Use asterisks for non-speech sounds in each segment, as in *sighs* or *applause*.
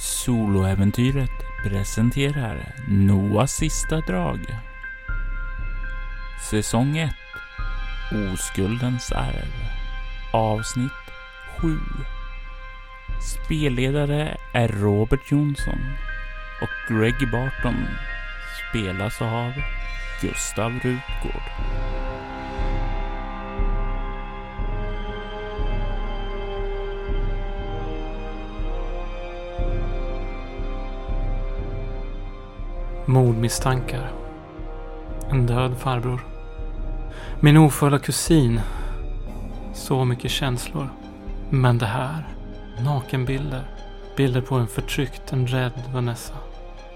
Soloäventyret presenterar Noahs sista drag. Säsong 1 Oskuldens arv Avsnitt 7 Spelledare är Robert Jonsson och Greg Barton spelas av Gustav Rutgård. Mordmisstankar. En död farbror. Min ofödda kusin. Så mycket känslor. Men det här. Nakenbilder. Bilder på en förtryckt, en rädd Vanessa.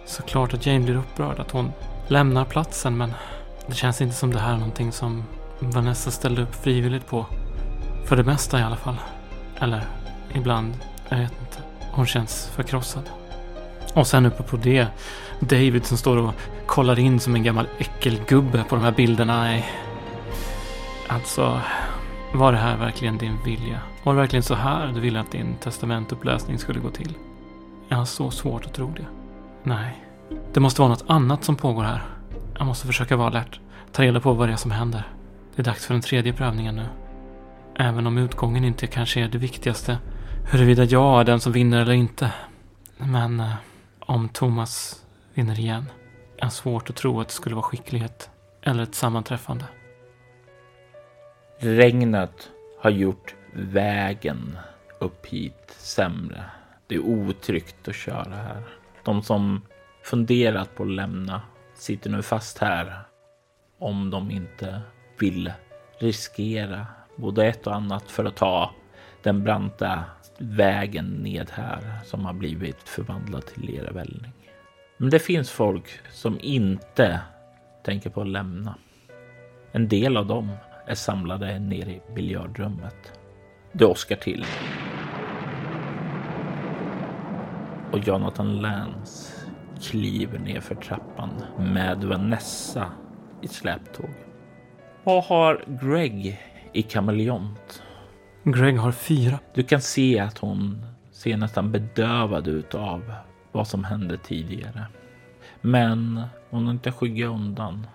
Såklart att Jane blir upprörd att hon lämnar platsen men det känns inte som det här är någonting som Vanessa ställde upp frivilligt på. För det mesta i alla fall. Eller ibland, jag vet inte. Hon känns förkrossad. Och sen uppe på det, David som står och kollar in som en gammal äckelgubbe på de här bilderna. Nej. Alltså, var det här verkligen din vilja? Var det verkligen så här du ville att din testamentupplösning skulle gå till? Jag har så svårt att tro det. Nej. Det måste vara något annat som pågår här. Jag måste försöka vara alert. Ta reda på vad det är som händer. Det är dags för den tredje prövningen nu. Även om utgången inte kanske är det viktigaste. Huruvida jag är den som vinner eller inte. Men eh, om Thomas vinner igen. är svårt att tro att det skulle vara skicklighet. Eller ett sammanträffande. Regnet har gjort vägen upp hit sämre. Det är otryggt att köra här. De som funderat på att lämna sitter nu fast här om de inte vill riskera både ett och annat för att ta den branta vägen ned här som har blivit förvandlad till lervällning. Men det finns folk som inte tänker på att lämna. En del av dem är samlade nere i biljardrummet. Det åskar till. Och Jonathan Lance kliver ner för trappan med Vanessa i släptåg. Vad har Greg i kameleont? Greg har fyra. Du kan se att hon ser nästan bedövad ut av vad som hände tidigare. Men hon har inte skyggat undan.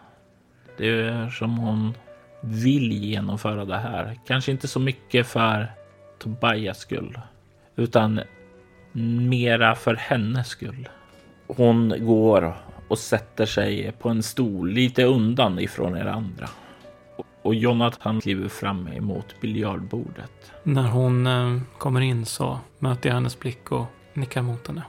Det är som hon vill genomföra det här. Kanske inte så mycket för Tobias skull, utan mera för hennes skull. Hon går och sätter sig på en stol lite undan ifrån er andra. Och Jonathan kliver fram emot biljardbordet. När hon eh, kommer in så möter jag hennes blick och nickar mot henne.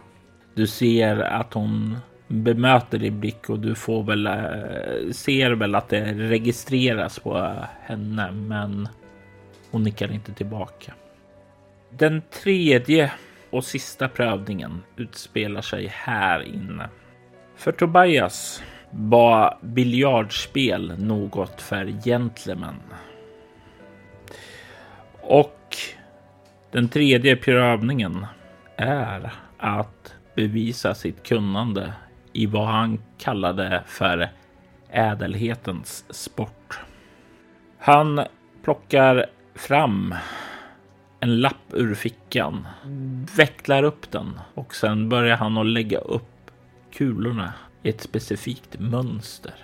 Du ser att hon bemöter din blick och du får väl eh, ser väl att det registreras på henne, men hon nickar inte tillbaka. Den tredje och sista prövningen utspelar sig här inne. För Tobias var biljardspel något för gentlemän. Och den tredje prövningen är att bevisa sitt kunnande i vad han kallade för ädelhetens sport. Han plockar fram en lapp ur fickan, vecklar upp den och sen börjar han att lägga upp kulorna i ett specifikt mönster.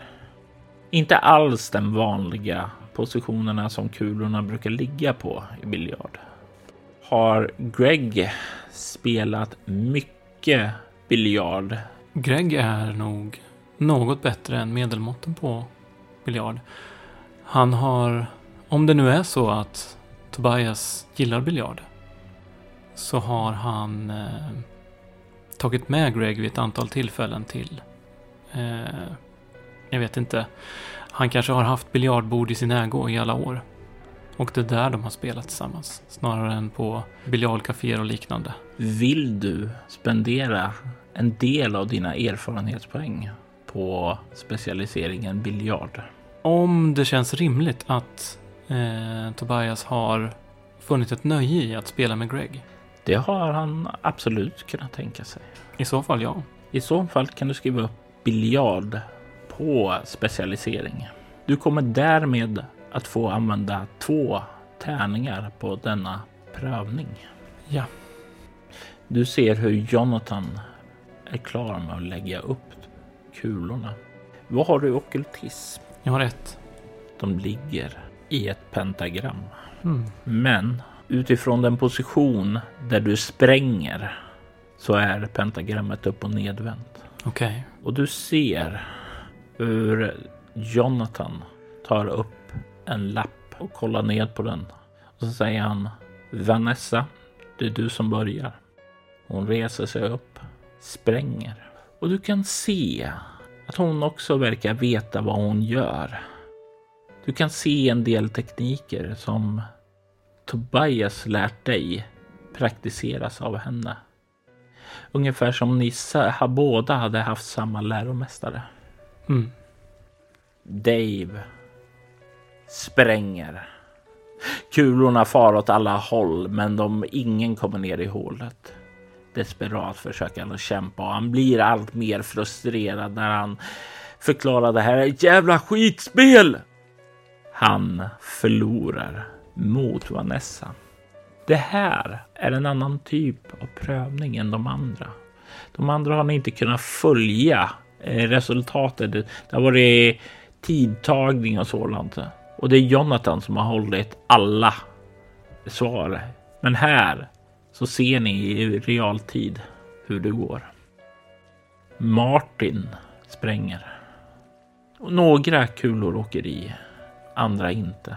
Inte alls den vanliga positionerna som kulorna brukar ligga på i biljard. Har Greg spelat mycket biljard? Greg är nog något bättre än medelmåtten på biljard. Han har, om det nu är så att Tobias gillar biljard, så har han eh, tagit med Greg vid ett antal tillfällen till Eh, jag vet inte. Han kanske har haft biljardbord i sin ägo i alla år. Och det är där de har spelat tillsammans. Snarare än på biljardcaféer och liknande. Vill du spendera en del av dina erfarenhetspoäng på specialiseringen biljard? Om det känns rimligt att eh, Tobias har funnit ett nöje i att spela med Greg. Det har han absolut kunnat tänka sig. I så fall ja. I så fall kan du skriva upp biljard på specialisering. Du kommer därmed att få använda två tärningar på denna prövning. Ja. Du ser hur Jonathan är klar med att lägga upp kulorna. Vad har du i okultism? Jag har ett. De ligger i ett pentagram. Mm. Men utifrån den position där du spränger så är pentagrammet upp och nedvänt. Okej. Och du ser hur Jonathan tar upp en lapp och kollar ned på den. Och så säger han Vanessa, det är du som börjar. Hon reser sig upp, spränger. Och du kan se att hon också verkar veta vad hon gör. Du kan se en del tekniker som Tobias lärt dig praktiseras av henne. Ungefär som ni båda hade haft samma läromästare. Mm. Dave spränger. Kulorna far åt alla håll, men de, ingen kommer ner i hålet. Desperat försöker han att kämpa och han blir allt mer frustrerad när han förklarar det här är ett jävla skitspel. Han förlorar mot Vanessa. Det här är en annan typ av prövning än de andra. De andra har ni inte kunnat följa eh, resultatet. Det har varit tidtagning och sådant. Och det är Jonathan som har hållit alla svar. Men här så ser ni i realtid hur det går. Martin spränger. Och några kulor åker i, andra inte.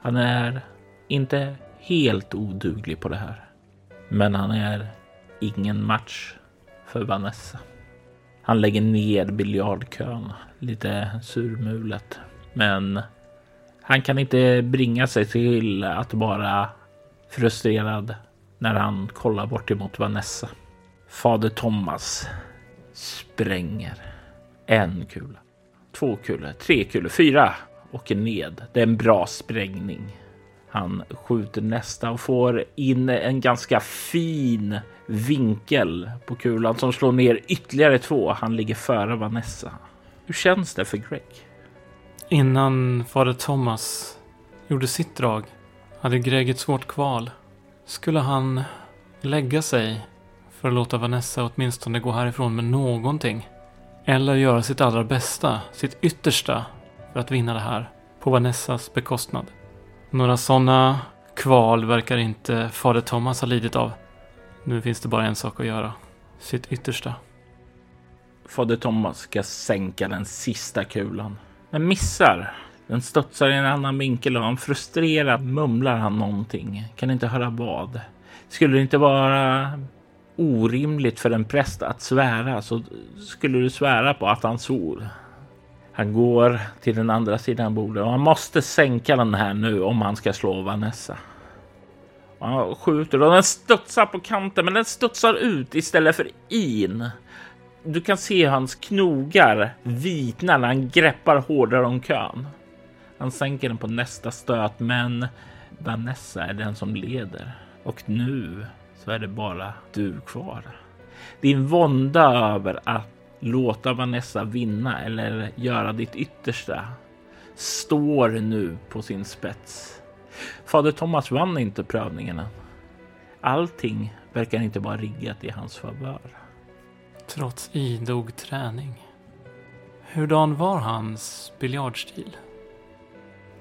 Han är inte helt oduglig på det här. Men han är ingen match för Vanessa. Han lägger ner biljardkön lite surmulet. Men han kan inte bringa sig till att vara frustrerad när han kollar bort emot Vanessa. Fader Thomas spränger en kula, två kulor, tre kulor, fyra åker ned. Det är en bra sprängning. Han skjuter nästa och får in en ganska fin vinkel på kulan som slår ner ytterligare två. Han ligger före Vanessa. Hur känns det för Greg? Innan fader Thomas gjorde sitt drag hade Greg ett svårt kval. Skulle han lägga sig för att låta Vanessa åtminstone gå härifrån med någonting? Eller göra sitt allra bästa, sitt yttersta för att vinna det här på Vanessas bekostnad? Några sådana kval verkar inte fader Thomas ha lidit av. Nu finns det bara en sak att göra. Sitt yttersta. Fader Thomas ska sänka den sista kulan. Men missar. Den studsar i en annan vinkel och han frustrerat mumlar han någonting. Kan inte höra vad. Skulle det inte vara orimligt för en präst att svära så skulle du svära på att han svor. Han går till den andra sidan bordet och han måste sänka den här nu om han ska slå Vanessa. Och Han skjuter och den studsar på kanten, men den studsar ut istället för in. Du kan se hans knogar vitna när han greppar hårdare om kön. Han sänker den på nästa stöt, men Vanessa är den som leder. Och nu så är det bara du kvar. Din vånda över att låta Vanessa vinna eller göra ditt yttersta står nu på sin spets. Fader Thomas vann inte prövningarna. Allting verkar inte vara riggat i hans favör. Trots idog träning. Hurdan var hans biljardstil?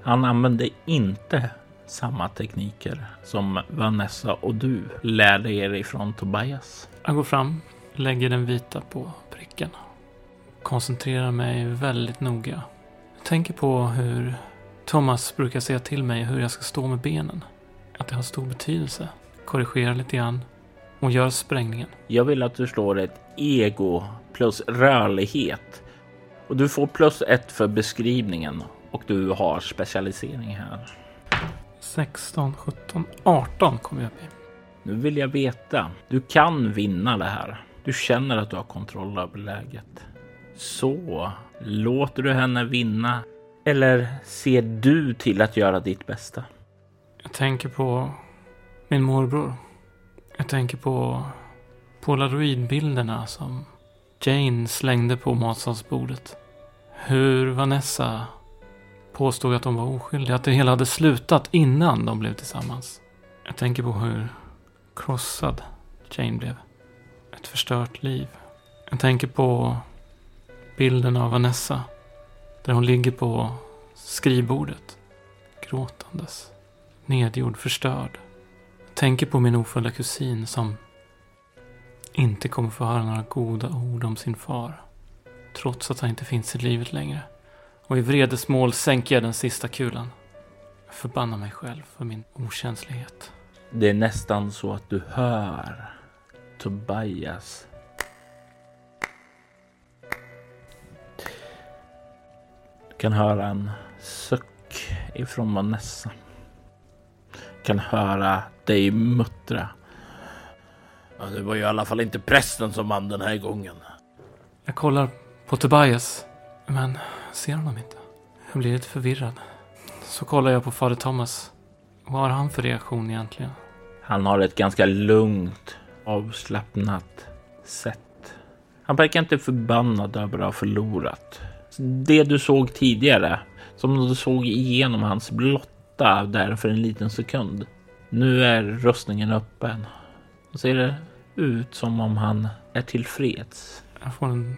Han använde inte samma tekniker som Vanessa och du lärde er ifrån Tobias. Jag går fram, lägger den vita på pricken. Koncentrerar mig väldigt noga. Jag tänker på hur Thomas brukar säga till mig hur jag ska stå med benen. Att det har stor betydelse. Korrigerar lite grann och gör sprängningen. Jag vill att du slår ett ego plus rörlighet. Och du får plus ett för beskrivningen och du har specialisering här. 16, 17, 18 kommer jag upp i. Nu vill jag veta. Du kan vinna det här. Du känner att du har kontroll över läget. Så låter du henne vinna eller ser du till att göra ditt bästa? Jag tänker på min morbror. Jag tänker på polaroidbilderna som Jane slängde på matsalsbordet. Hur Vanessa påstod att de var oskyldiga, att det hela hade slutat innan de blev tillsammans. Jag tänker på hur krossad Jane blev. Ett förstört liv. Jag tänker på bilden av Vanessa. Där hon ligger på skrivbordet. Gråtandes. Nedgjord, förstörd. Jag tänker på min ofödda kusin som inte kommer få höra några goda ord om sin far. Trots att han inte finns i livet längre. Och i vredesmål sänker jag den sista kulan. Jag förbannar mig själv för min okänslighet. Det är nästan så att du hör Tobias. Du kan höra en suck ifrån Vanessa. Du kan höra dig muttra. Ja, det var ju i alla fall inte prästen som vann den här gången. Jag kollar på Tobias, men ser honom inte. Jag blir lite förvirrad. Så kollar jag på fader Thomas. Vad har han för reaktion egentligen? Han har ett ganska lugnt, avslappnat sätt. Han verkar inte förbannad över att ha förlorat. Det du såg tidigare, som du såg igenom hans blotta där för en liten sekund. Nu är röstningen öppen. Och ser det ut som om han är tillfreds. Jag får en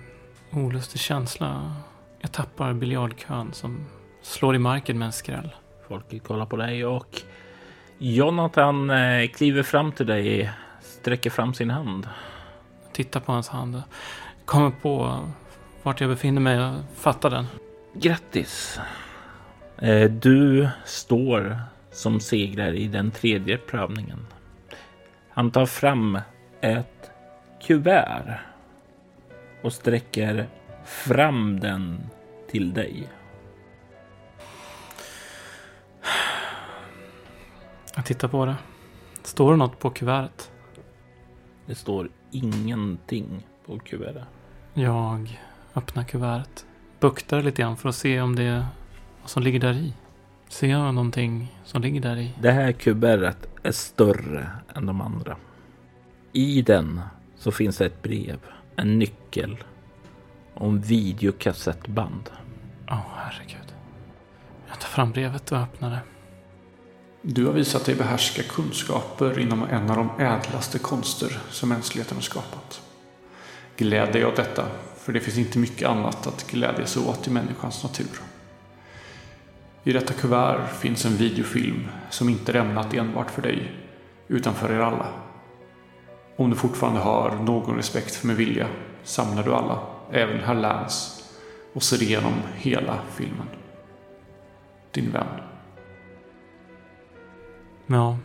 olustig känsla. Jag tappar biljardkön som slår i marken med en skräll. Folket kollar på dig och Jonathan eh, kliver fram till dig, sträcker fram sin hand. Tittar på hans hand. Kommer på vart jag befinner mig och fattar den. Grattis! Eh, du står som segrare i den tredje prövningen. Han tar fram ett kuvert och sträcker fram den till dig. Jag tittar på det. Står det något på kuvertet? Det står ingenting på kuvertet. Jag öppnar kuvertet. Buktar lite grann för att se om det är vad som ligger där i. Ser jag någonting som ligger där i? Det här kuvertet är större än de andra. I den så finns det ett brev, en nyckel och en videokassettband. Åh, oh, herregud. Jag tar fram brevet och öppnar det. Du har visat dig behärska kunskaper inom en av de ädlaste konster som mänskligheten har skapat. Gläd dig åt detta, för det finns inte mycket annat att glädja sig åt i människans natur. I detta kuvert finns en videofilm som inte är ämnat enbart för dig, utan för er alla. Om du fortfarande har någon respekt för min vilja samlar du alla, även herr Lance, och ser igenom hela filmen. Din vän. Ja.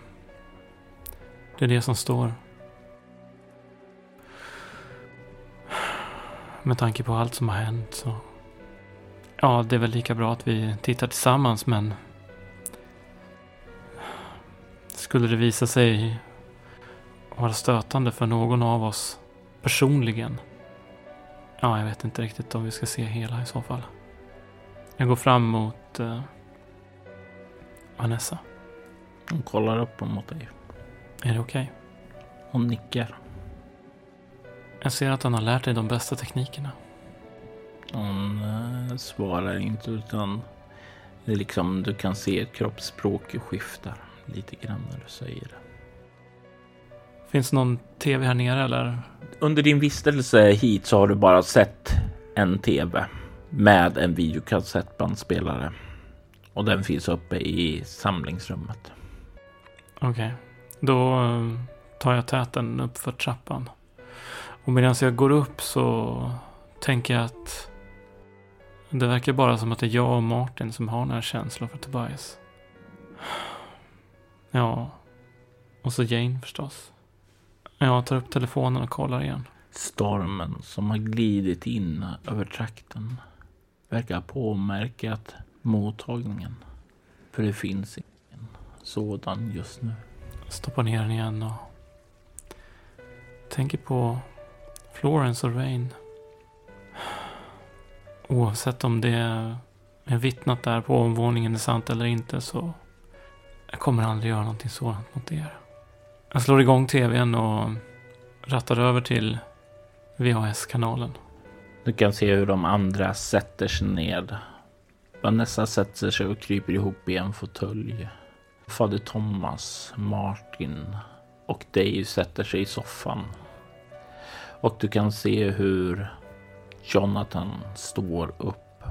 Det är det som står. Med tanke på allt som har hänt så... Ja, det är väl lika bra att vi tittar tillsammans men... Skulle det visa sig vara stötande för någon av oss personligen. Ja, jag vet inte riktigt om vi ska se hela i så fall. Jag går fram mot eh, Vanessa. Hon kollar upp mot dig. Är det okej? Okay? Hon nickar. Jag ser att han har lärt dig de bästa teknikerna. Hon uh, svarar inte utan det är liksom du kan se ett kroppsspråk skiftar lite grann när du säger det. Finns det någon tv här nere eller? Under din vistelse hit så har du bara sett en tv med en videokassettbandspelare och den finns uppe i samlingsrummet. Okej, okay. då eh, tar jag täten upp för trappan. Och medan jag går upp så tänker jag att det verkar bara som att det är jag och Martin som har några känslor för Tobias. Ja, och så Jane förstås. Jag tar upp telefonen och kollar igen. Stormen som har glidit in över trakten verkar påmärkat mottagningen. För det finns inte sådan just nu. Jag stoppar ner den igen och tänker på Florence och Rain. Oavsett om det är vittnat där på omvåningen är sant eller inte så jag kommer aldrig göra någonting sådant mot er. Jag slår igång tvn och rattar över till VHS-kanalen. Du kan se hur de andra sätter sig ned. Vanessa sätter sig och kryper ihop i en fåtölj. Fader Thomas, Martin, och Dave sätter sig i soffan. Och du kan se hur Jonathan står upp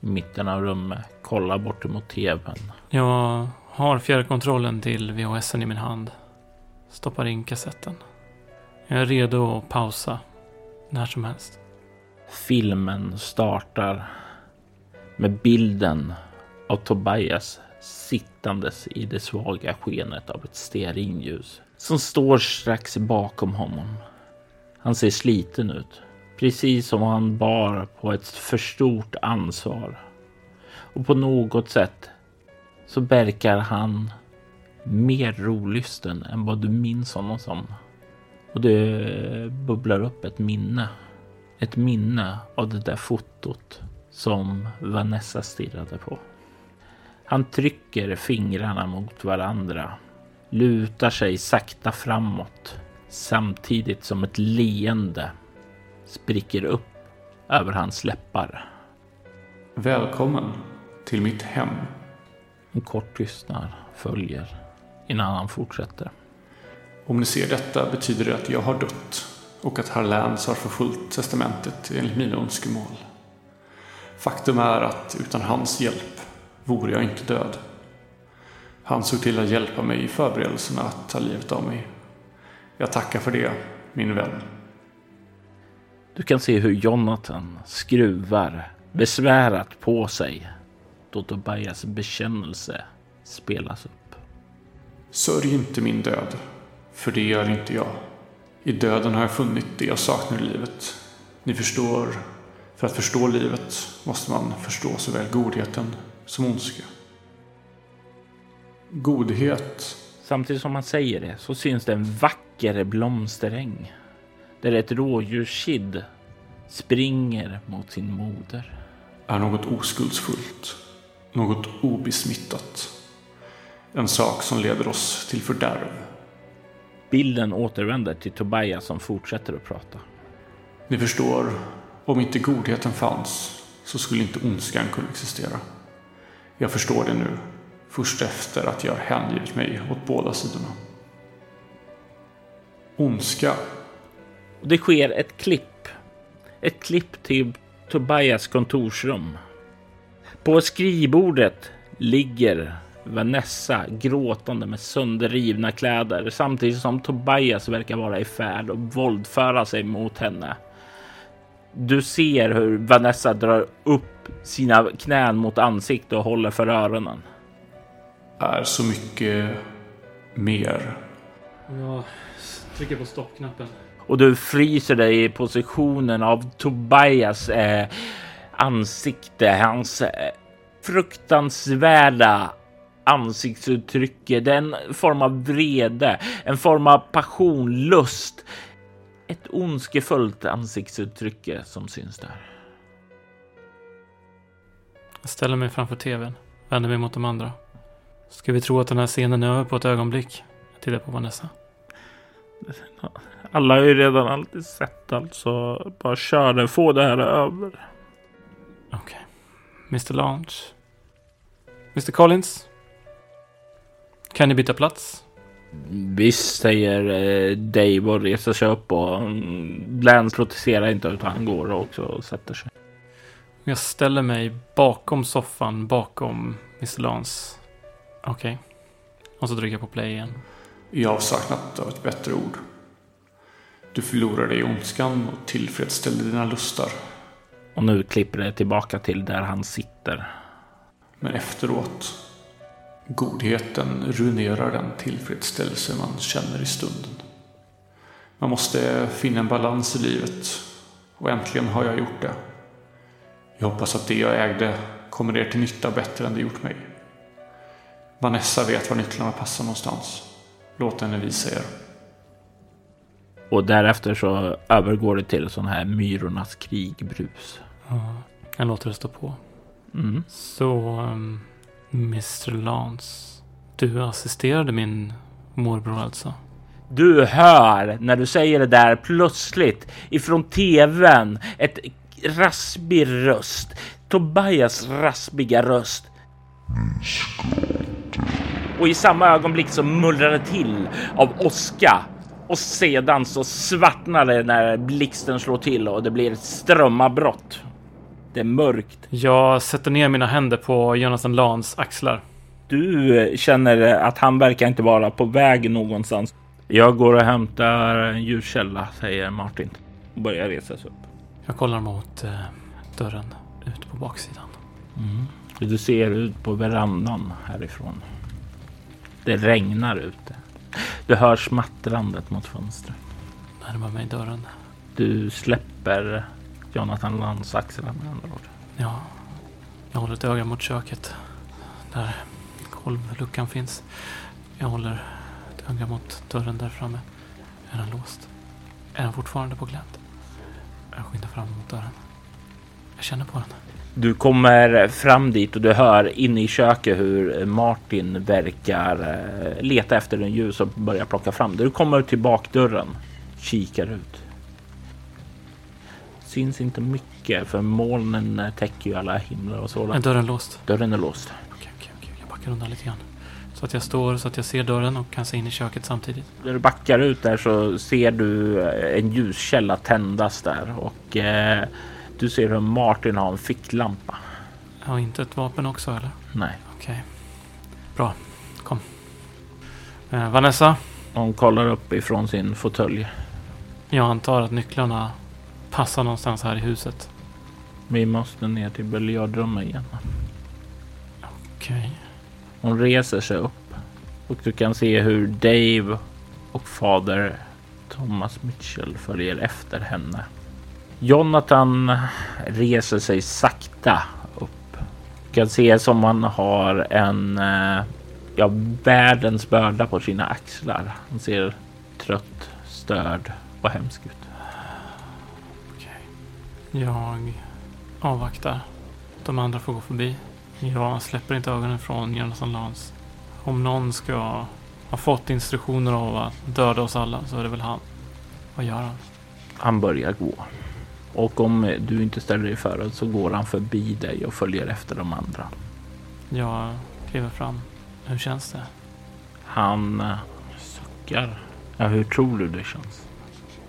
i mitten av rummet, kollar bort mot tvn. Jag har fjärrkontrollen till VHSen i min hand. Stoppar in kassetten. Jag är redo att pausa när som helst. Filmen startar med bilden av Tobias sittandes i det svaga skenet av ett stearinljus som står strax bakom honom. Han ser sliten ut, precis som han bar på ett för stort ansvar. Och på något sätt så verkar han mer rolysten än vad du minns honom som. Och det bubblar upp ett minne. Ett minne av det där fotot som Vanessa stirrade på. Han trycker fingrarna mot varandra, lutar sig sakta framåt samtidigt som ett leende spricker upp över hans läppar. Välkommen till mitt hem. En kort tystnad följer innan han fortsätter. Om ni ser detta betyder det att jag har dött och att herr Lance har förfullt testamentet enligt mina önskemål. Faktum är att utan hans hjälp vore jag inte död. Han såg till att hjälpa mig i förberedelserna att ta livet av mig. Jag tackar för det, min vän. Du kan se hur Jonathan skruvar besvärat på sig då Tobias bekännelse spelas upp. Sörj inte min död, för det gör inte jag. I döden har jag funnit det jag saknar i livet. Ni förstår, för att förstå livet måste man förstå såväl godheten som ondska. Godhet. Samtidigt som han säger det så syns det en vacker blomsteräng där ett rådjurskid springer mot sin moder. Är något oskuldsfullt. Något obesmittat. En sak som leder oss till fördärv. Bilden återvänder till Tobias som fortsätter att prata. Ni förstår, om inte godheten fanns så skulle inte ondskan kunna existera. Jag förstår det nu, först efter att jag hängivit mig åt båda sidorna. Ondska. Det sker ett klipp. Ett klipp till Tobias kontorsrum. På skrivbordet ligger Vanessa gråtande med sönderrivna kläder samtidigt som Tobias verkar vara i färd och våldföra sig mot henne. Du ser hur Vanessa drar upp sina knän mot ansiktet och håller för öronen. Är så mycket mer. Jag trycker på stoppknappen. Och du fryser dig i positionen av Tobias eh, ansikte, hans eh, fruktansvärda ansiktsuttrycket, den form av vrede, en form av passion, lust. Ett ondskefullt ansiktsuttryck som syns där. Jag ställer mig framför tvn, vänder mig mot de andra. Ska vi tro att den här scenen är över på ett ögonblick? Jag tittar på Vanessa. Alla har ju redan alltid sett allt så bara kör det, få det här över. Okej. Okay. Mr Lounge. Mr Collins. Kan ni byta plats? Visst, säger eh, Dave och reser sig upp och mm, Lance protesterar inte utan han går också och sätter sig. Jag ställer mig bakom soffan bakom Mr Lance. Okej. Okay. Och så trycker jag på play igen. I avsaknad av ett bättre ord. Du förlorade i ondskan och tillfredsställde dina lustar. Och nu klipper det tillbaka till där han sitter. Men efteråt Godheten ruinerar den tillfredsställelse man känner i stunden. Man måste finna en balans i livet och äntligen har jag gjort det. Jag hoppas att det jag ägde kommer er till nytta bättre än det gjort mig. Vanessa vet var nycklarna passar någonstans. Låt henne visa er. Och därefter så övergår det till sån här myrornas krigbrus. Ja, jag låter det stå på. Mm. Så um, Mr Lance, du assisterade min morbror alltså? Du hör när du säger det där plötsligt ifrån tvn ett raspig röst. Tobias raspiga röst. Och i samma ögonblick så mullrar det till av åska och sedan så svartnar det när blixten slår till och det blir ett strömavbrott. Det är mörkt. Jag sätter ner mina händer på Jonathan Lans axlar. Du känner att han verkar inte vara på väg någonstans. Jag går och hämtar en ljuskälla, säger Martin och börjar resa sig upp. Jag kollar mot eh, dörren ut på baksidan. Mm. Du ser ut på verandan härifrån. Det regnar ute. Du hör smattrandet mot fönstret. Närmar mig dörren. Du släpper Jonathan Lands axlar med andra ord. Ja, jag håller ett öga mot köket. Där golvluckan finns. Jag håller ett öga mot dörren där framme. Är den låst? Är den fortfarande på glänt? Jag skyndar fram mot dörren. Jag känner på den. Du kommer fram dit och du hör inne i köket hur Martin verkar eh, leta efter en ljus och börjar plocka fram det. Du kommer till bakdörren, kikar ut. Syns inte mycket för molnen täcker ju alla himlar och Är sådant. dörren låst? Dörren är låst. Okej, okej, okej. Jag backar undan lite grann. Så att jag står så att jag ser dörren och kan se in i köket samtidigt. När du backar ut där så ser du eh, en ljuskälla tändas där och eh, du ser hur Martin har en ficklampa. Jag har inte ett vapen också eller? Nej, Okej. Bra. Kom. Eh, Vanessa, hon kollar upp ifrån sin fåtölj. jag antar att nycklarna passar någonstans här i huset. Vi måste ner till biljardrummet igen. Okej. Hon reser sig upp och du kan se hur Dave och fader Thomas Mitchell följer efter henne. Jonathan reser sig sakta upp. Du kan se som han har en eh, ja, världens börda på sina axlar. Han ser trött, störd och hemsk ut. Jag avvaktar. De andra får gå förbi. Jag släpper inte ögonen från Jonathan Lance. Om någon ska ha fått instruktioner av att döda oss alla så är det väl han. Vad gör han? Han börjar gå. Och om du inte ställer dig före så går han förbi dig och följer efter de andra. Jag kliver fram. Hur känns det? Han eh, suckar. Ja, hur tror du det känns?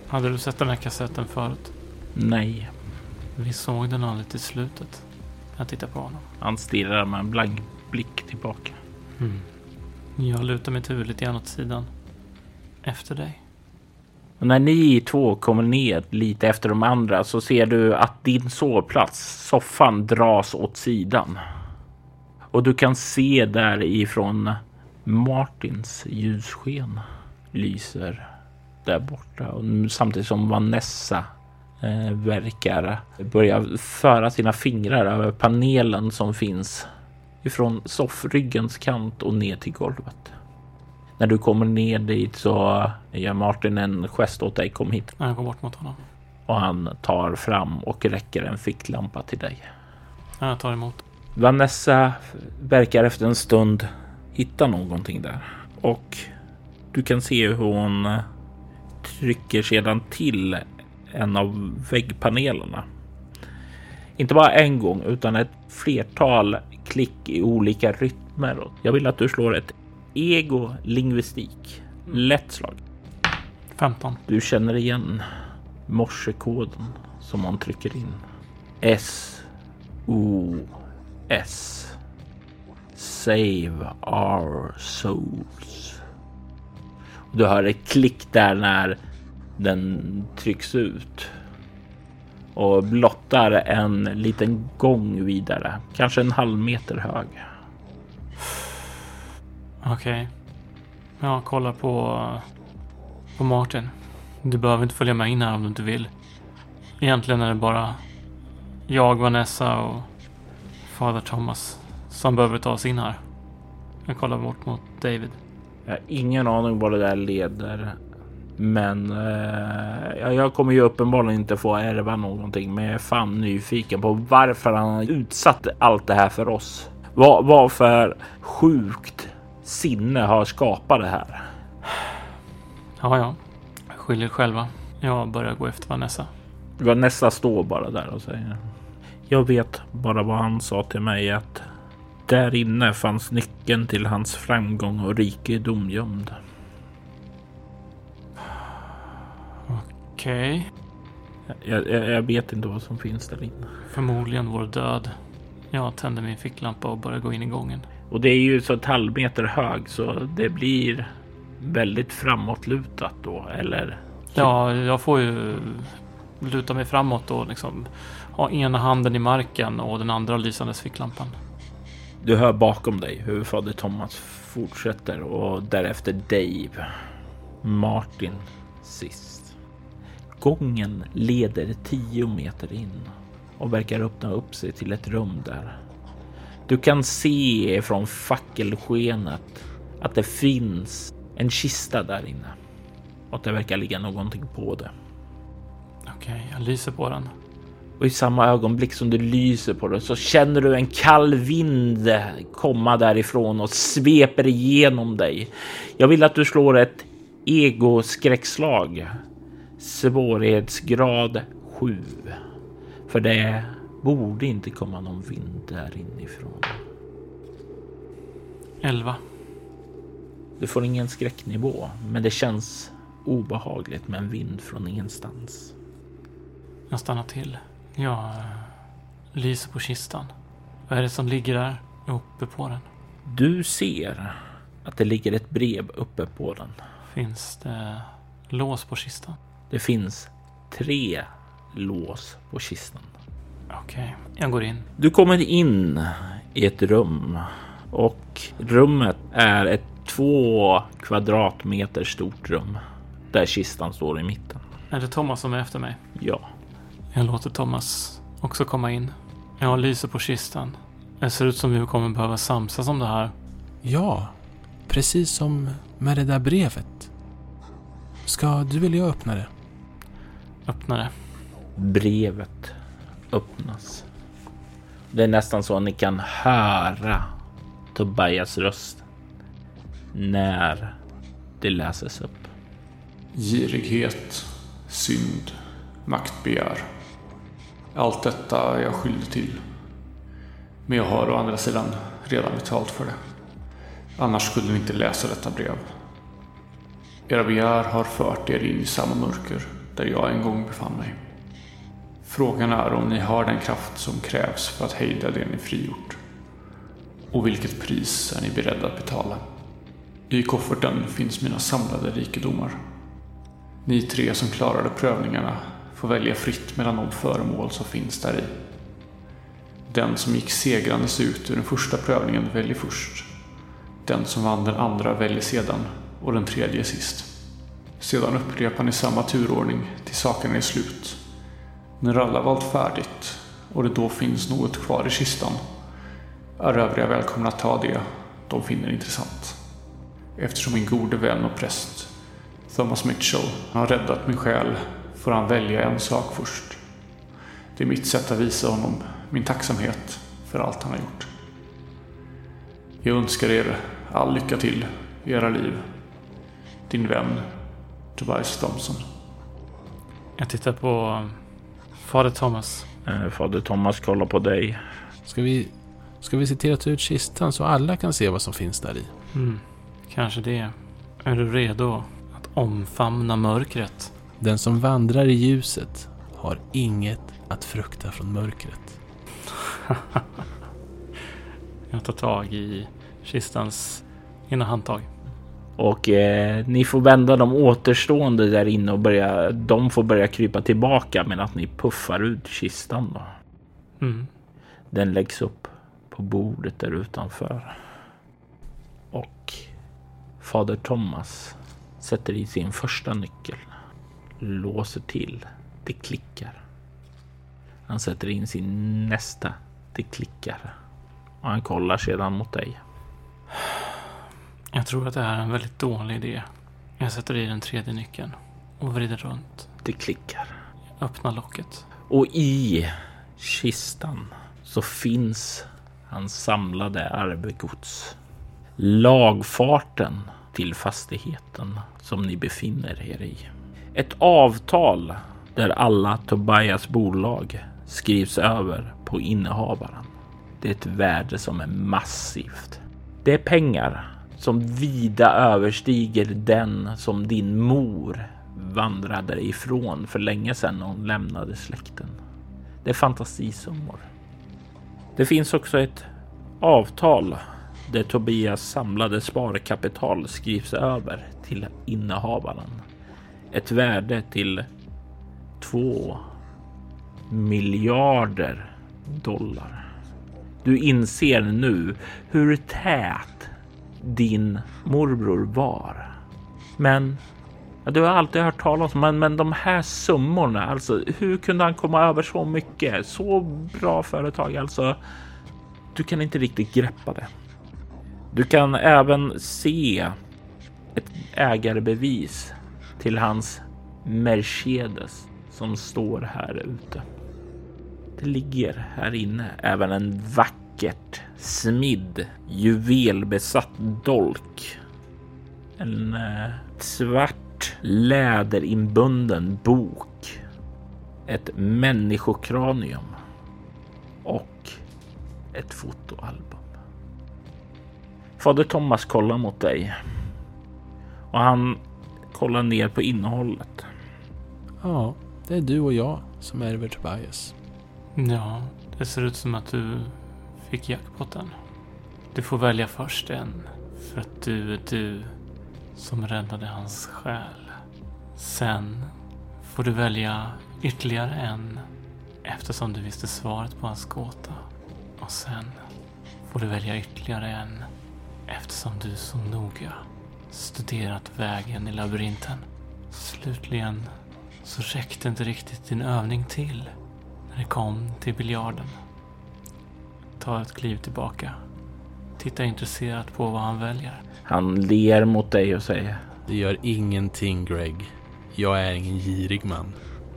Hade du sett den här kassetten förut? Nej, Vi såg den aldrig till slutet. Jag tittar på honom. han stirrar med en blank blick tillbaka. Mm. Jag lutar mitt huvud lite grann åt sidan. Efter dig. Och när ni två kommer ner lite efter de andra så ser du att din sovplats, soffan, dras åt sidan. Och du kan se därifrån Martins ljussken lyser där borta. Och samtidigt som Vanessa verkar börja föra sina fingrar över panelen som finns ifrån soffryggens kant och ner till golvet. När du kommer ner dit så gör Martin en gest åt dig. Kom hit. Jag går bort mot honom. Och han tar fram och räcker en ficklampa till dig. Jag tar emot. Vanessa verkar efter en stund hitta någonting där. Och du kan se hur hon trycker sedan till en av väggpanelerna. Inte bara en gång utan ett flertal klick i olika rytmer. Jag vill att du slår ett ego lingvistik. Lätt slag. 15. Du känner igen morsekoden som hon trycker in. S O S. Save our souls. Du hör ett klick där när den trycks ut och blottar en liten gång vidare, kanske en halv meter hög. Okej. Jag kollar på, på Martin. Du behöver inte följa med in här om du inte vill. Egentligen är det bara jag, Vanessa och Fader Thomas som behöver ta oss in här. Jag kollar bort mot David. Jag har ingen aning vad det där leder. Men eh, ja, jag kommer ju uppenbarligen inte få ärva någonting. Men jag är fan nyfiken på varför han har utsatt allt det här för oss. Vad, vad för sjukt sinne har skapat det här? Ja, ja. Skyll er själva. Jag börjar gå efter Vanessa. Vanessa står bara där och säger. Jag vet bara vad han sa till mig att Där inne fanns nyckeln till hans framgång och rikedom gömd. Okej. Jag, jag, jag vet inte vad som finns där inne. Förmodligen vår död. Jag tänder min ficklampa och börjar gå in i gången. Och det är ju så ett halvmeter hög så det blir väldigt framåtlutat då, eller? Ja, jag får ju luta mig framåt och liksom ha ena handen i marken och den andra lysandes ficklampan. Du hör bakom dig hur fader Thomas fortsätter och därefter Dave. Martin sist. Gången leder tio meter in och verkar öppna upp sig till ett rum där. Du kan se från fackelskenet att det finns en kista där inne och att det verkar ligga någonting på det. Okej, jag lyser på den. Och i samma ögonblick som du lyser på det så känner du en kall vind komma därifrån och sveper igenom dig. Jag vill att du slår ett egoskräckslag. Svårighetsgrad 7. För det borde inte komma någon vind där inifrån. 11. Du får ingen skräcknivå, men det känns obehagligt med en vind från ingenstans. Jag stannar till. Jag eh, lyser på kistan. Vad är det som ligger där uppe på den? Du ser att det ligger ett brev uppe på den. Finns det lås på kistan? Det finns tre lås på kistan. Okej, jag går in. Du kommer in i ett rum och rummet är ett två kvadratmeter stort rum där kistan står i mitten. Är det Thomas som är efter mig? Ja, Jag låter Thomas också komma in. Jag lyser på kistan. Det ser ut som vi kommer behöva samsas om det här. Ja, precis som med det där brevet. Ska du eller jag öppna det? Öppna det. brevet öppnas. Det är nästan så att ni kan höra Tobias röst när det läses upp. Girighet, synd, maktbegär. Allt detta är jag skyldig till. Men jag har å andra sidan redan betalt för det. Annars skulle ni inte läsa detta brev. Era begär har fört er in i samma mörker där jag en gång befann mig. Frågan är om ni har den kraft som krävs för att hejda det ni frigjort. Och vilket pris är ni beredda att betala? I kofferten finns mina samlade rikedomar. Ni tre som klarade prövningarna får välja fritt mellan de föremål som finns där i. Den som gick segrandes ut ur den första prövningen väljer först. Den som vann den andra väljer sedan och den tredje sist. Sedan upprepar ni samma turordning till sakerna är slut. När alla valt färdigt och det då finns något kvar i kistan är övriga välkomna att ta det de finner intressant. Eftersom min gode vän och präst Thomas Mitchell har räddat min själ får han välja en sak först. Det är mitt sätt att visa honom min tacksamhet för allt han har gjort. Jag önskar er all lycka till i era liv. Din vän Tobias Thompson. Jag tittar på Fader Thomas. Eh, Fader Thomas kollar på dig. Ska vi, ska vi se till att ta ut kistan så alla kan se vad som finns där i? Mm, kanske det. Är du redo att omfamna mörkret? Den som vandrar i ljuset har inget att frukta från mörkret. *laughs* Jag tar tag i kistans ena handtag. Och eh, ni får vända de återstående där inne och börja. De får börja krypa tillbaka medan ni puffar ut kistan. Då. Mm. Den läggs upp på bordet där utanför. Och fader Thomas sätter i sin första nyckel. Låser till. Det klickar. Han sätter in sin nästa. Det klickar. Och han kollar sedan mot dig. Jag tror att det här är en väldigt dålig idé. Jag sätter i den tredje nyckeln och vrider runt. Det klickar. Öppnar locket. Och i kistan så finns hans samlade arvegods. Lagfarten till fastigheten som ni befinner er i. Ett avtal där alla Tobias bolag skrivs över på innehavaren. Det är ett värde som är massivt. Det är pengar som vida överstiger den som din mor vandrade ifrån för länge sedan när hon lämnade släkten. Det är fantasisummor. Det finns också ett avtal där Tobias samlade sparkapital skrivs över till innehavaren. Ett värde till två miljarder dollar. Du inser nu hur tät din morbror var. Men ja, du har alltid hört talas om men, men de här summorna, alltså hur kunde han komma över så mycket? Så bra företag, alltså. Du kan inte riktigt greppa det. Du kan även se ett ägarbevis till hans Mercedes som står här ute. Det ligger här inne även en vacker vackert smidd juvelbesatt dolk. En eh, svart läderinbunden bok. Ett människokranium och ett fotoalbum. Fader Thomas kollar mot dig och han kollar ner på innehållet. Ja, det är du och jag som ärver Tobias. Ja, det ser ut som att du fick jackpotten. Du får välja först en, för att du är du som räddade hans själ. Sen får du välja ytterligare en eftersom du visste svaret på hans gåta. Och sen får du välja ytterligare en eftersom du så noga studerat vägen i labyrinten. Slutligen så räckte inte riktigt din övning till när det kom till biljarden. Ta ett kliv tillbaka. Titta intresserat på vad han väljer. Han ler mot dig och säger. Det gör ingenting Greg. Jag är ingen girig man.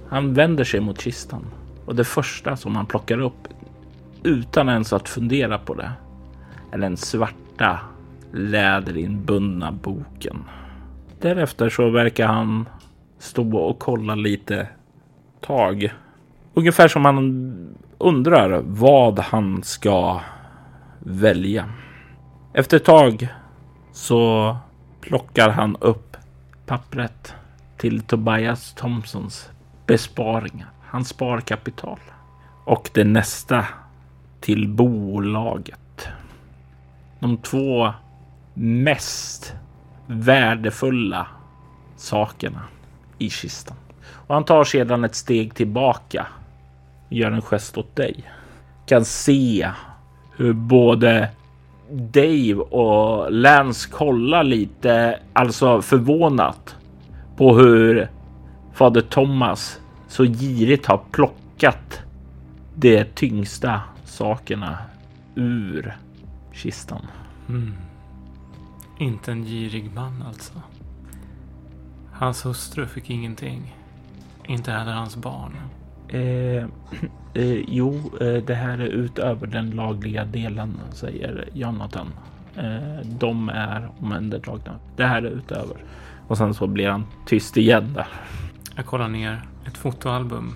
Han vänder sig mot kistan och det första som han plockar upp utan ens att fundera på det är den svarta läderinbundna boken. Därefter så verkar han stå och kolla lite tag. Ungefär som han undrar vad han ska välja. Efter ett tag så plockar han upp pappret till Tobias Thompsons besparingar, hans sparkapital och det nästa till bolaget. De två mest värdefulla sakerna i kistan. Och han tar sedan ett steg tillbaka gör en gest åt dig. Kan se hur både Dave och Lance kollar lite, alltså förvånat på hur fader Thomas så girigt har plockat de tyngsta sakerna ur kistan. Mm. Inte en girig man alltså. Hans hustru fick ingenting. Inte heller hans barn. Eh, *clears throat* eh, jo, eh, det här är utöver den lagliga delen, säger Jonathan. Eh, de är omhändertagna. Det här är utöver. Och sen så blir han tyst igen där. Jag kollar ner ett fotoalbum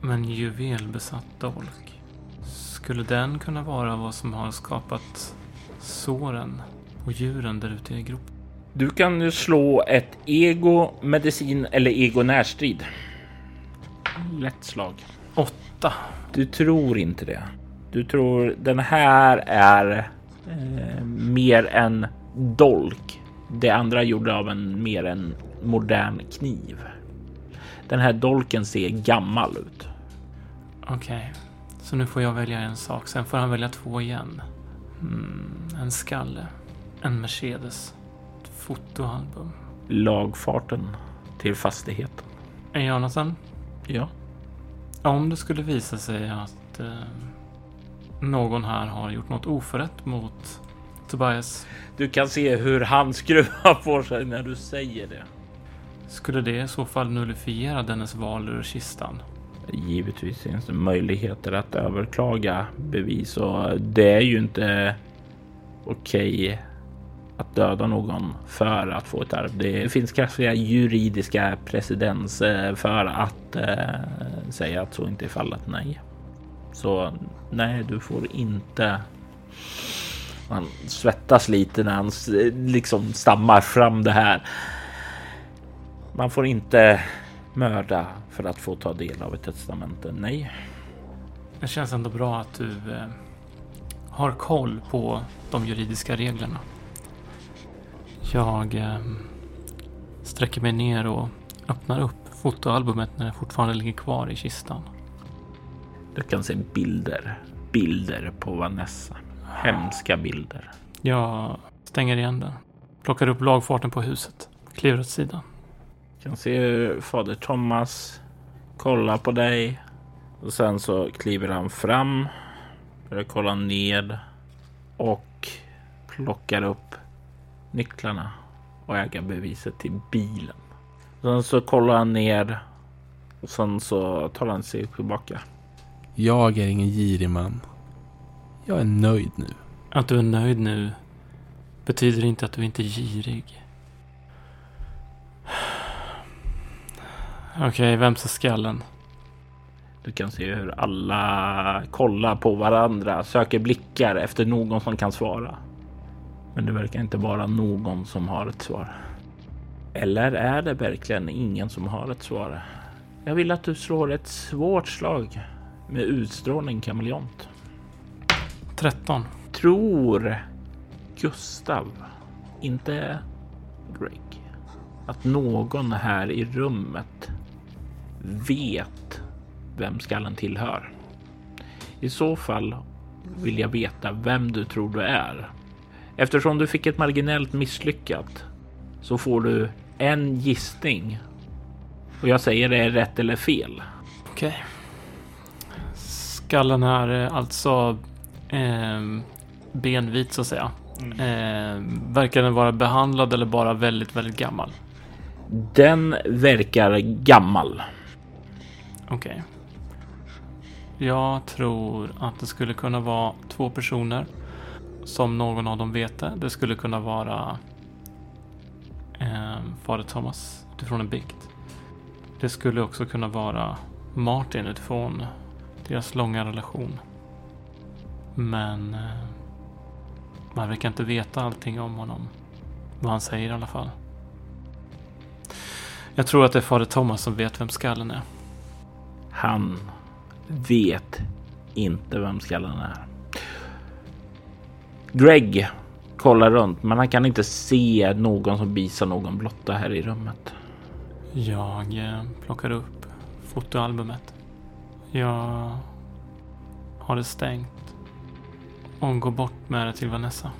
med en juvelbesatt dolk. Skulle den kunna vara vad som har skapat såren och djuren där ute i gropen? Du kan slå ett ego, medicin eller ego närstrid. Lätt slag. Åtta. Du tror inte det. Du tror den här är eh, mer en dolk. Det andra gjorde av en mer en modern kniv. Den här dolken ser gammal ut. Okej, okay. så nu får jag välja en sak. Sen får han välja två igen. Mm, en skalle. En Mercedes. Ett fotoalbum. Lagfarten till fastigheten. Jonathan? Ja? Om det skulle visa sig att eh, någon här har gjort något oförrätt mot Tobias. Du kan se hur han skruvar på sig när du säger det. Skulle det i så fall nullifiera dennes val ur kistan? Givetvis finns det möjligheter att överklaga bevis och det är ju inte okej okay att döda någon för att få ett arv. Det finns kraftiga juridiska precedens för att eh, säga att så inte är fallet. Nej. Så nej, du får inte. Han svettas lite när han liksom stammar fram det här. Man får inte mörda för att få ta del av ett testamente. Nej. Det känns ändå bra att du eh, har koll på de juridiska reglerna. Jag eh, sträcker mig ner och öppnar upp fotoalbumet när det fortfarande ligger kvar i kistan. Du kan se bilder, bilder på Vanessa. Hemska bilder. Jag stänger igen den, plockar upp lagfarten på huset, kliver åt sidan. Du kan se hur fader Thomas kollar på dig och sen så kliver han fram, börjar kolla ned och plockar upp nycklarna och ägarbeviset till bilen. Sen så kollar han ner och sen så tar han sig tillbaka. Jag är ingen girig man. Jag är nöjd nu. Att du är nöjd nu betyder inte att du inte är girig. *sighs* Okej, okay, vems är skallen? Du kan se hur alla kollar på varandra, söker blickar efter någon som kan svara. Men det verkar inte vara någon som har ett svar. Eller är det verkligen ingen som har ett svar? Jag vill att du slår ett svårt slag med utstrålning kameleont. 13. Tror Gustav, inte Greg, att någon här i rummet vet vem skallen tillhör? I så fall vill jag veta vem du tror du är. Eftersom du fick ett marginellt misslyckat så får du en gissning. Och jag säger det är rätt eller fel. Okej. Okay. Skallen är alltså eh, benvit så att säga. Eh, verkar den vara behandlad eller bara väldigt, väldigt gammal? Den verkar gammal. Okej. Okay. Jag tror att det skulle kunna vara två personer som någon av dem vet det. Det skulle kunna vara eh, fader Thomas utifrån en bikt. Det skulle också kunna vara Martin utifrån deras långa relation. Men eh, man verkar inte veta allting om honom. Vad han säger i alla fall. Jag tror att det är fader Thomas som vet vem skallen är. Han vet inte vem skallen är. Greg kollar runt, men han kan inte se någon som visar någon blotta här i rummet. Jag eh, plockar upp fotoalbumet. Jag har det stängt och går bort med det till Vanessa.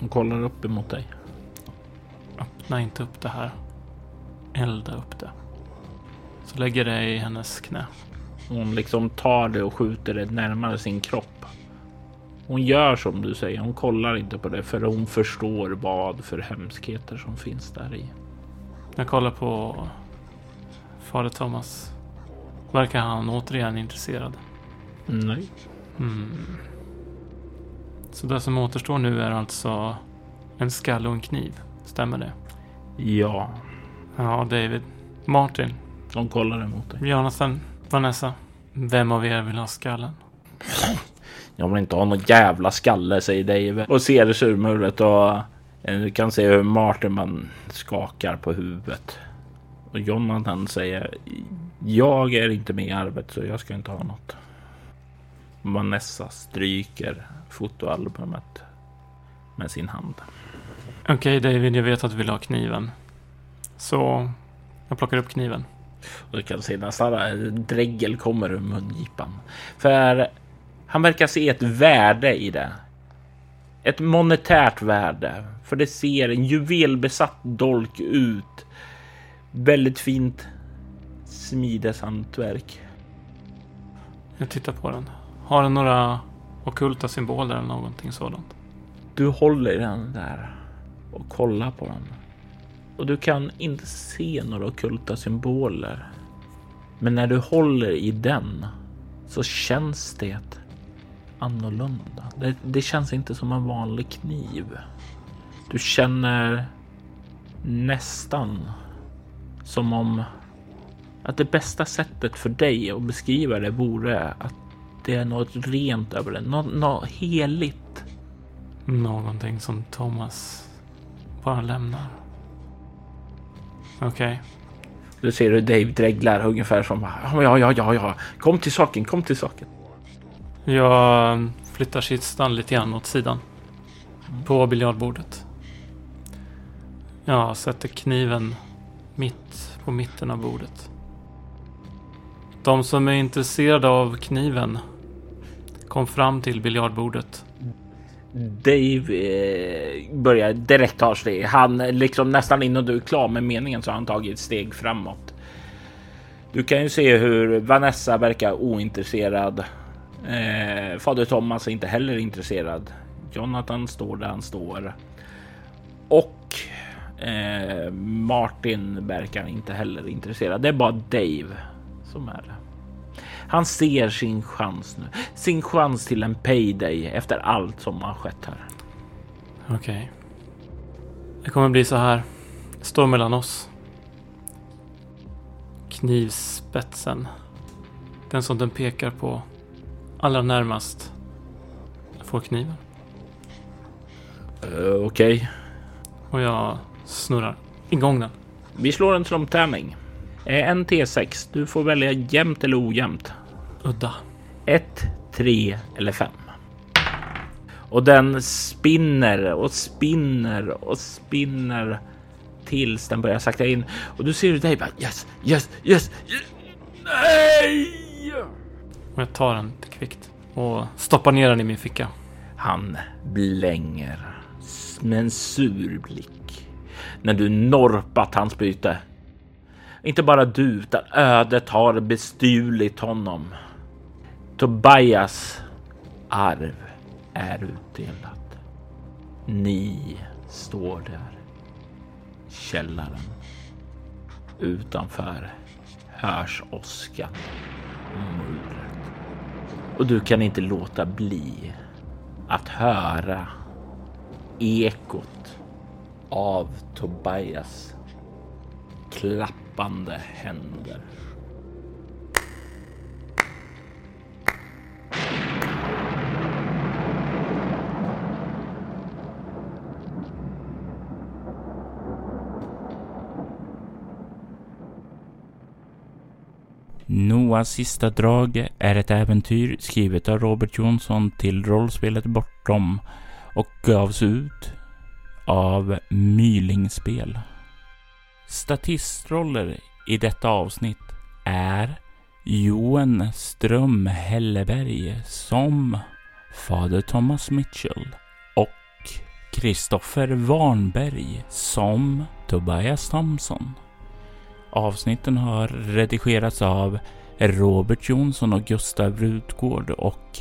Hon kollar upp emot dig. Öppna inte upp det här. Elda upp det. Så lägger det i hennes knä. Hon liksom tar det och skjuter det närmare sin kropp. Hon gör som du säger. Hon kollar inte på det för hon förstår vad för hemskheter som finns där i. Jag kollar på fader Thomas. Verkar han återigen intresserad? Nej. Mm. Så det som återstår nu är alltså en skalle och en kniv. Stämmer det? Ja. Ja, David. Martin. De kollar emot dig. Jonathan. Vanessa. Vem av er vill ha skallen? Jag vill inte ha någon jävla skalle, säger David och ser surmulet och eh, du kan se hur Martin man skakar på huvudet. Och Jonathan säger jag är inte med i arbetet så jag ska inte ha något. Vanessa stryker fotoalbumet med sin hand. Okej okay, David, jag vet att du vill ha kniven. Så jag plockar upp kniven. Och du kan se nästan dregel kommer ur mungipan. För han verkar se ett värde i det. Ett monetärt värde. För det ser en juvelbesatt dolk ut. Väldigt fint smideshantverk. Jag tittar på den. Har den några okulta symboler eller någonting sådant? Du håller den där och kollar på den. Och du kan inte se några okulta symboler. Men när du håller i den så känns det annorlunda. Det, det känns inte som en vanlig kniv. Du känner nästan som om att det bästa sättet för dig att beskriva det vore att det är något rent över det. Något, något heligt. Någonting som Thomas bara lämnar. Okej. Okay. Du ser hur Dave dreglar ungefär som ja, ja, ja, ja, kom till saken, kom till saken. Jag flyttar kistan lite grann åt sidan. På biljardbordet. Jag sätter kniven mitt på mitten av bordet. De som är intresserade av kniven kom fram till biljardbordet. Dave eh, börjar direkt ta steg. Han liksom nästan innan du är klar med meningen så har han tagit ett steg framåt. Du kan ju se hur Vanessa verkar ointresserad. Eh, Fader Thomas är inte heller intresserad. Jonathan står där han står. Och eh, Martin verkar inte heller intresserad. Det är bara Dave som är det. Han ser sin chans nu. Sin chans till en payday efter allt som har skett här. Okej. Okay. Det kommer bli så här. Det står mellan oss. Knivspetsen. Den som den pekar på allra närmast får kniven. Uh, Okej. Okay. Och jag snurrar igång den. Vi slår en slumtärning. Eh, en T6. Du får välja jämnt eller ojämnt. Udda. 1, 3 eller 5. Och den spinner och spinner och spinner tills den börjar sakta in. Och du ser hur dig bara yes, yes, yes, yes. Nej! Och jag tar den kvickt och stoppar ner den i min ficka. Han blänger med en sur blick när du norpat hans byte. Inte bara du, utan ödet har bestulit honom. Tobias arv är utdelat. Ni står där. Källaren. Utanför hörs åskan och mullret. Och du kan inte låta bli att höra ekot av Tobias klappande händer. Noahs sista drag är ett äventyr skrivet av Robert Jonsson till rollspelet Bortom och gavs ut av Mylingspel. Statistroller i detta avsnitt är Johan Ström Helleberg som Fader Thomas Mitchell och Kristoffer Warnberg som Tobias Thompson. Avsnitten har redigerats av Robert Jonsson och Gustav Rutgård och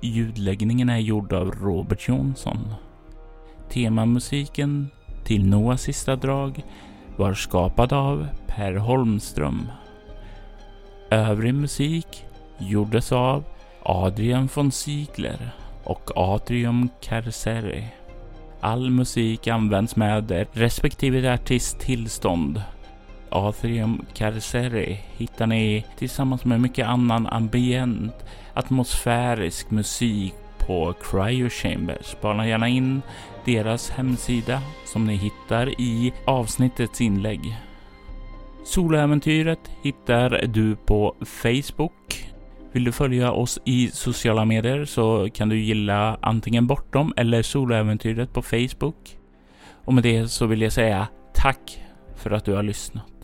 ljudläggningen är gjord av Robert Jonsson. Temamusiken till Noahs sista drag var skapad av Per Holmström. Övrig musik gjordes av Adrian von Ziegler och Atrium Carceri. All musik används med respektive artist tillstånd Atrium Carceri hittar ni tillsammans med mycket annan ambient atmosfärisk musik på Cryo Chambers. Spana gärna in deras hemsida som ni hittar i avsnittets inlägg. Soloäventyret hittar du på Facebook. Vill du följa oss i sociala medier så kan du gilla antingen Bortom eller Soloäventyret på Facebook. Och med det så vill jag säga tack för att du har lyssnat.